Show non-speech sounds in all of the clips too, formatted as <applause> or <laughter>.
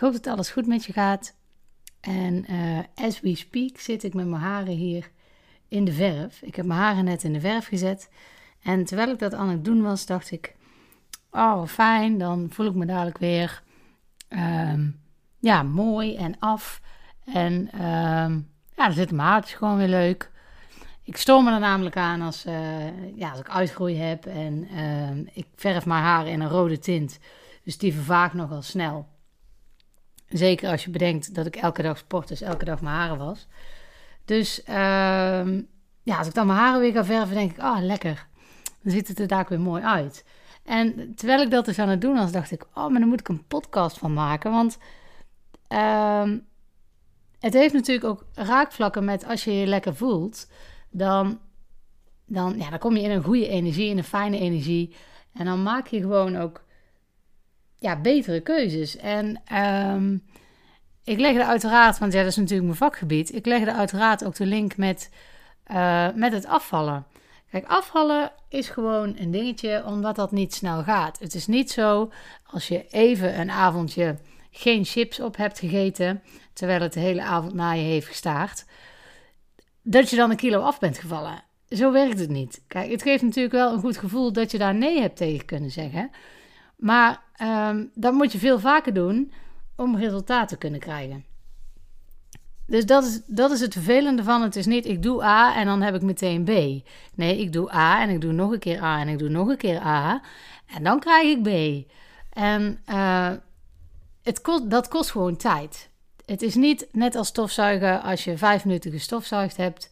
hoop dat alles goed met je gaat. En uh, as we speak zit ik met mijn haren hier in de verf. Ik heb mijn haren net in de verf gezet. En terwijl ik dat aan het doen was, dacht ik: Oh, fijn, dan voel ik me dadelijk weer um, ja, mooi en af. En um, ja, dan zitten mijn haartjes gewoon weer leuk. Ik stoor me er namelijk aan als, uh, ja, als ik uitgroei heb en uh, ik verf mijn haren in een rode tint. Dus die vervaagt nogal snel. Zeker als je bedenkt dat ik elke dag sport, dus elke dag mijn haren was. Dus uh, ja, als ik dan mijn haren weer ga verven, denk ik, ah, oh, lekker. Dan ziet het er daar weer mooi uit. En terwijl ik dat dus aan het doen was, dacht ik, oh, maar dan moet ik een podcast van maken. Want ehm, het heeft natuurlijk ook raakvlakken met als je je lekker voelt, dan, dan, ja, dan kom je in een goede energie, in een fijne energie. En dan maak je gewoon ook ja, betere keuzes. En ehm, ik leg er uiteraard, want ja, dat is natuurlijk mijn vakgebied. Ik leg er uiteraard ook de link met, uh, met het afvallen. Kijk, afvallen is gewoon een dingetje omdat dat niet snel gaat. Het is niet zo als je even een avondje geen chips op hebt gegeten, terwijl het de hele avond na je heeft gestaard, dat je dan een kilo af bent gevallen. Zo werkt het niet. Kijk, het geeft natuurlijk wel een goed gevoel dat je daar nee hebt tegen kunnen zeggen. Maar um, dat moet je veel vaker doen om resultaten te kunnen krijgen. Dus dat is, dat is het vervelende van het is niet ik doe A en dan heb ik meteen B. Nee, ik doe A en ik doe nog een keer A en ik doe nog een keer A en dan krijg ik B. En uh, het kost, dat kost gewoon tijd. Het is niet net als stofzuigen als je vijf minuten gestofzuigd hebt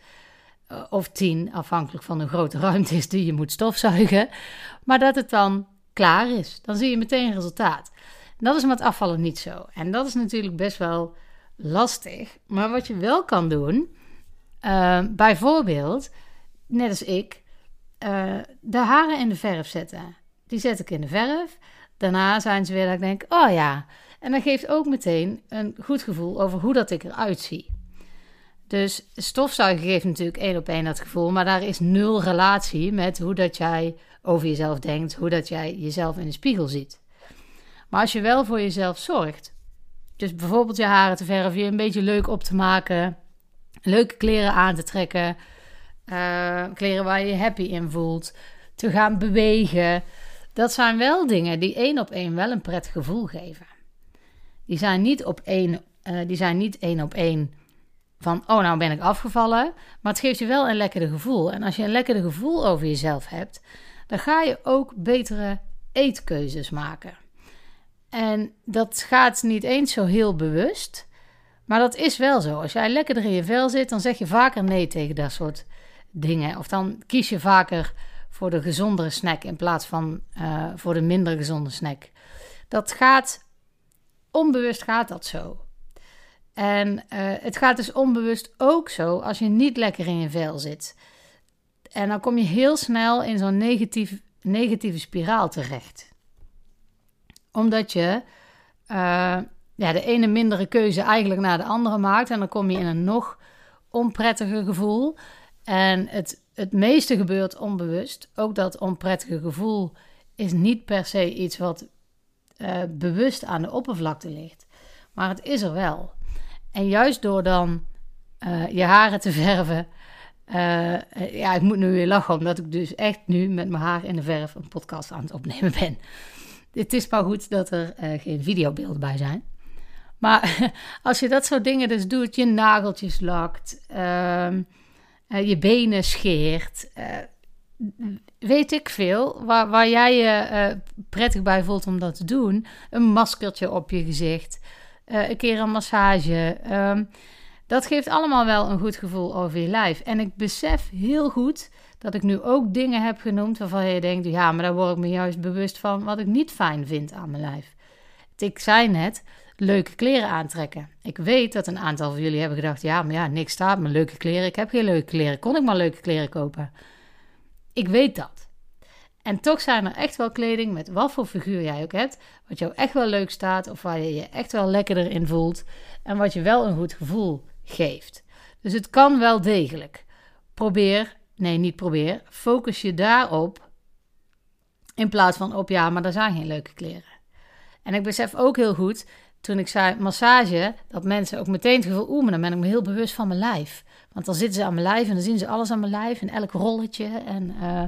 uh, of tien, afhankelijk van de grote <laughs> ruimte is die je moet stofzuigen, maar dat het dan klaar is. Dan zie je meteen resultaat. Dat is met afvallen niet zo. En dat is natuurlijk best wel lastig. Maar wat je wel kan doen, uh, bijvoorbeeld, net als ik, uh, de haren in de verf zetten. Die zet ik in de verf. Daarna zijn ze weer dat ik denk, oh ja. En dat geeft ook meteen een goed gevoel over hoe dat ik eruit zie. Dus stofzuigen geeft natuurlijk één op één dat gevoel, maar daar is nul relatie met hoe dat jij over jezelf denkt, hoe dat jij jezelf in de spiegel ziet. Maar als je wel voor jezelf zorgt, dus bijvoorbeeld je haren te verven, je een beetje leuk op te maken, leuke kleren aan te trekken, uh, kleren waar je happy in voelt, te gaan bewegen. Dat zijn wel dingen die één op één wel een prettig gevoel geven. Die zijn niet op één, uh, die zijn niet één op één van, oh nou ben ik afgevallen, maar het geeft je wel een lekker gevoel. En als je een lekker gevoel over jezelf hebt, dan ga je ook betere eetkeuzes maken. En dat gaat niet eens zo heel bewust. Maar dat is wel zo. Als jij lekker in je vel zit, dan zeg je vaker nee tegen dat soort dingen. Of dan kies je vaker voor de gezondere snack in plaats van uh, voor de minder gezonde snack. Dat gaat onbewust gaat dat zo. En uh, het gaat dus onbewust ook zo als je niet lekker in je vel zit. En dan kom je heel snel in zo'n negatieve spiraal terecht omdat je uh, ja, de ene mindere keuze eigenlijk naar de andere maakt. En dan kom je in een nog onprettiger gevoel. En het, het meeste gebeurt onbewust. Ook dat onprettige gevoel is niet per se iets wat uh, bewust aan de oppervlakte ligt. Maar het is er wel. En juist door dan uh, je haren te <laughs> verven. Ja, ik moet nu weer lachen, omdat ik dus echt nu met mijn haar in de verf een podcast aan het opnemen ben. Het is maar goed dat er uh, geen videobeelden bij zijn. Maar <laughs> als je dat soort dingen dus doet, je nageltjes lakt, uh, je benen scheert, eh, weet ik veel, waar, waar jij je prettig bij voelt om dat te doen. Een maskertje op je gezicht, een keer een massage. Ehm, dat geeft allemaal wel een goed gevoel over je lijf. En ik besef heel goed dat ik nu ook dingen heb genoemd waarvan je denkt: ja, maar daar word ik me juist bewust van wat ik niet fijn vind aan mijn lijf. Ik zei net, leuke kleren aantrekken. Ik weet dat een aantal van jullie hebben gedacht: ja, maar ja, niks staat me leuke kleren. Ik heb geen leuke kleren. Kon ik maar leuke kleren kopen? Ik weet dat. En toch zijn er echt wel kleding met wat voor figuur jij ook hebt, wat jou echt wel leuk staat of waar je je echt wel lekkerder in voelt en wat je wel een goed gevoel geeft. Dus het kan wel degelijk. Probeer nee, niet probeer, focus je daarop in plaats van op ja, maar daar zijn geen leuke kleren. En ik besef ook heel goed toen ik zei massage, dat mensen ook meteen het gevoel, oeh, maar dan ben ik me heel bewust van mijn lijf. Want dan zitten ze aan mijn lijf en dan zien ze alles aan mijn lijf en elk rolletje. En uh,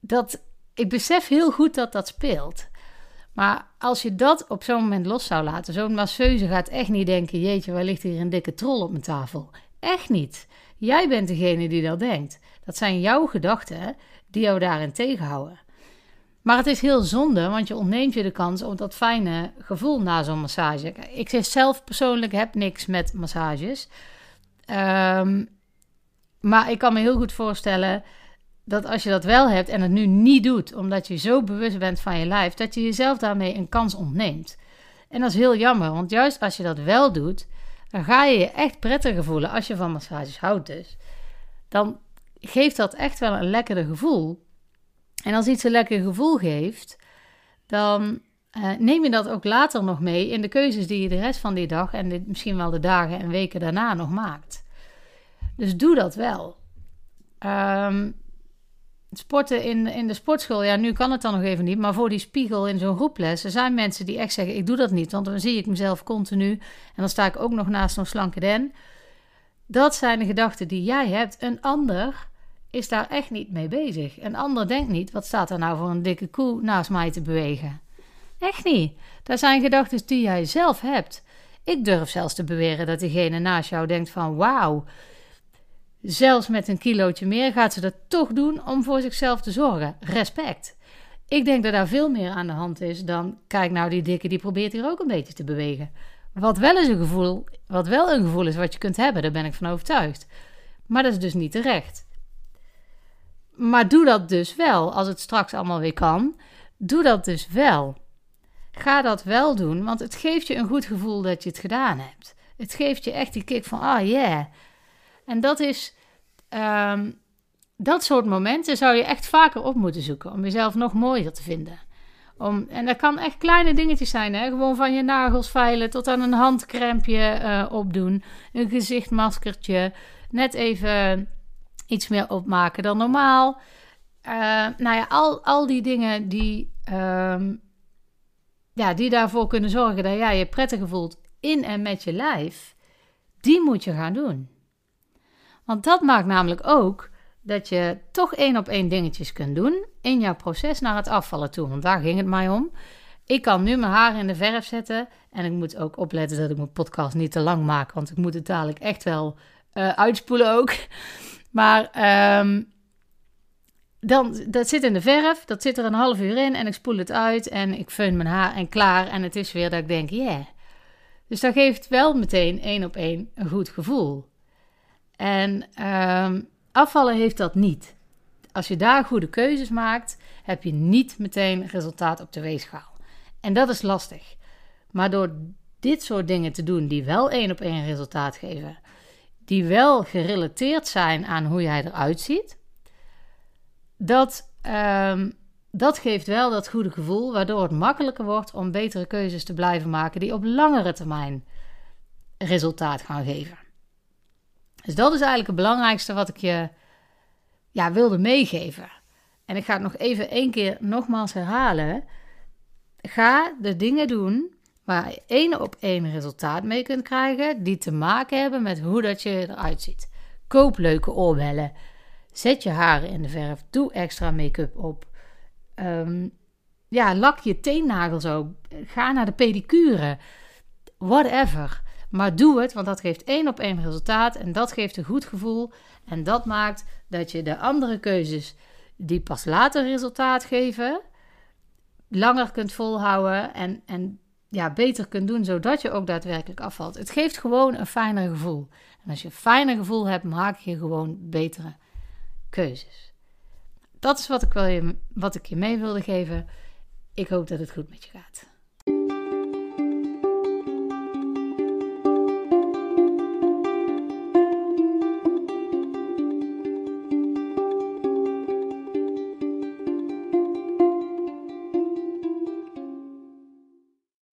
dat, ik besef heel goed dat dat speelt. Maar als je dat op zo'n moment los zou laten, zo'n masseuse gaat echt niet denken: jeetje, waar ligt hier een dikke trol op mijn tafel? Echt niet. Jij bent degene die dat denkt. Dat zijn jouw gedachten die jou daarin tegenhouden. Maar het is heel zonde, want je ontneemt je de kans op dat fijne gevoel na zo'n massage. Ik zelf persoonlijk heb niks met massages. Um, maar ik kan me heel goed voorstellen dat als je dat wel hebt en het nu niet doet, omdat je zo bewust bent van je lijf, dat je jezelf daarmee een kans ontneemt. En dat is heel jammer, want juist als je dat wel doet, dan ga je je echt prettiger voelen als je van massages houdt dus. Dan geeft dat echt wel een lekkerder gevoel. En als iets een lekker gevoel geeft, dan uh, neem je dat ook later nog mee in de keuzes die je de rest van die dag en misschien wel de dagen en weken daarna nog maakt. Dus doe dat wel. Um, sporten in, in de sportschool, ja, nu kan het dan nog even niet, maar voor die spiegel in zo'n groeples, er zijn mensen die echt zeggen: Ik doe dat niet, want dan zie ik mezelf continu en dan sta ik ook nog naast zo'n slanke den. Dat zijn de gedachten die jij hebt. Een ander is daar echt niet mee bezig. Een ander denkt niet: wat staat er nou voor een dikke koe naast mij te bewegen? Echt niet. Dat zijn gedachten die jij zelf hebt. Ik durf zelfs te beweren dat diegene naast jou denkt: van wauw zelfs met een kilootje meer, gaat ze dat toch doen om voor zichzelf te zorgen. Respect. Ik denk dat daar veel meer aan de hand is dan, kijk nou, die dikke die probeert hier ook een beetje te bewegen. Wat wel, is een gevoel, wat wel een gevoel is wat je kunt hebben, daar ben ik van overtuigd. Maar dat is dus niet terecht. Maar doe dat dus wel, als het straks allemaal weer kan. Doe dat dus wel. Ga dat wel doen, want het geeft je een goed gevoel dat je het gedaan hebt. Het geeft je echt die kick van, ah yeah, en dat is. Ehm, dat soort momenten zou je echt vaker op moeten zoeken om jezelf nog mooier te vinden. Om, en dat kan echt kleine dingetjes zijn, hè? gewoon van je nagels veilen tot aan een handcrempje uh, opdoen, een gezichtmaskertje, net even iets meer opmaken dan normaal. Uh, nou ja, al, al die dingen die, um, ja, die daarvoor kunnen zorgen dat jij je prettiger voelt in en met je lijf, die moet je gaan doen. Want dat maakt namelijk ook dat je toch één op één dingetjes kunt doen in jouw proces naar het afvallen toe. Want daar ging het mij om. Ik kan nu mijn haar in de verf zetten. En ik moet ook opletten dat ik mijn podcast niet te lang maak. Want ik moet het dadelijk echt wel uh, uitspoelen ook. <laughs> Maar um, dan, dat zit in de verf. Dat zit er een half uur in. En ik spoel het uit. En ik feun mijn haar en klaar. En het is weer dat ik denk, yeah. Dus dat geeft wel meteen één op één een goed gevoel. En ehm, afvallen heeft dat niet. Als je daar goede keuzes maakt, heb je niet meteen resultaat op de weegschaal. En dat is lastig. Maar door dit soort dingen te doen die wel één op één resultaat geven, die wel gerelateerd zijn aan hoe jij eruit ziet, dat, um, dat geeft wel dat goede gevoel, waardoor het makkelijker wordt om betere keuzes te blijven maken die op langere termijn resultaat gaan geven. Dus dat is eigenlijk het belangrijkste wat ik je ja, wilde meegeven. En ik ga het nog even één keer nogmaals herhalen. Ga de dingen doen waar je één op één resultaat mee kunt krijgen, die te maken hebben met hoe dat je eruit ziet. Koop leuke oorbellen. Zet je haren in de verf. Doe extra make-up op. Um, ja, lak je teennagels op. Ga naar de pedicure. Whatever. Maar doe het, want dat geeft één op één resultaat en dat geeft een goed gevoel. En dat maakt dat je de andere keuzes die pas later resultaat geven, langer kunt volhouden en, en ja, beter kunt doen, zodat je ook daadwerkelijk afvalt. Het geeft gewoon een fijner gevoel. En als je een fijner gevoel hebt, maak je gewoon betere keuzes. Dat is wat ik, wil je, wat ik je mee wilde geven. Ik hoop dat het goed met je gaat.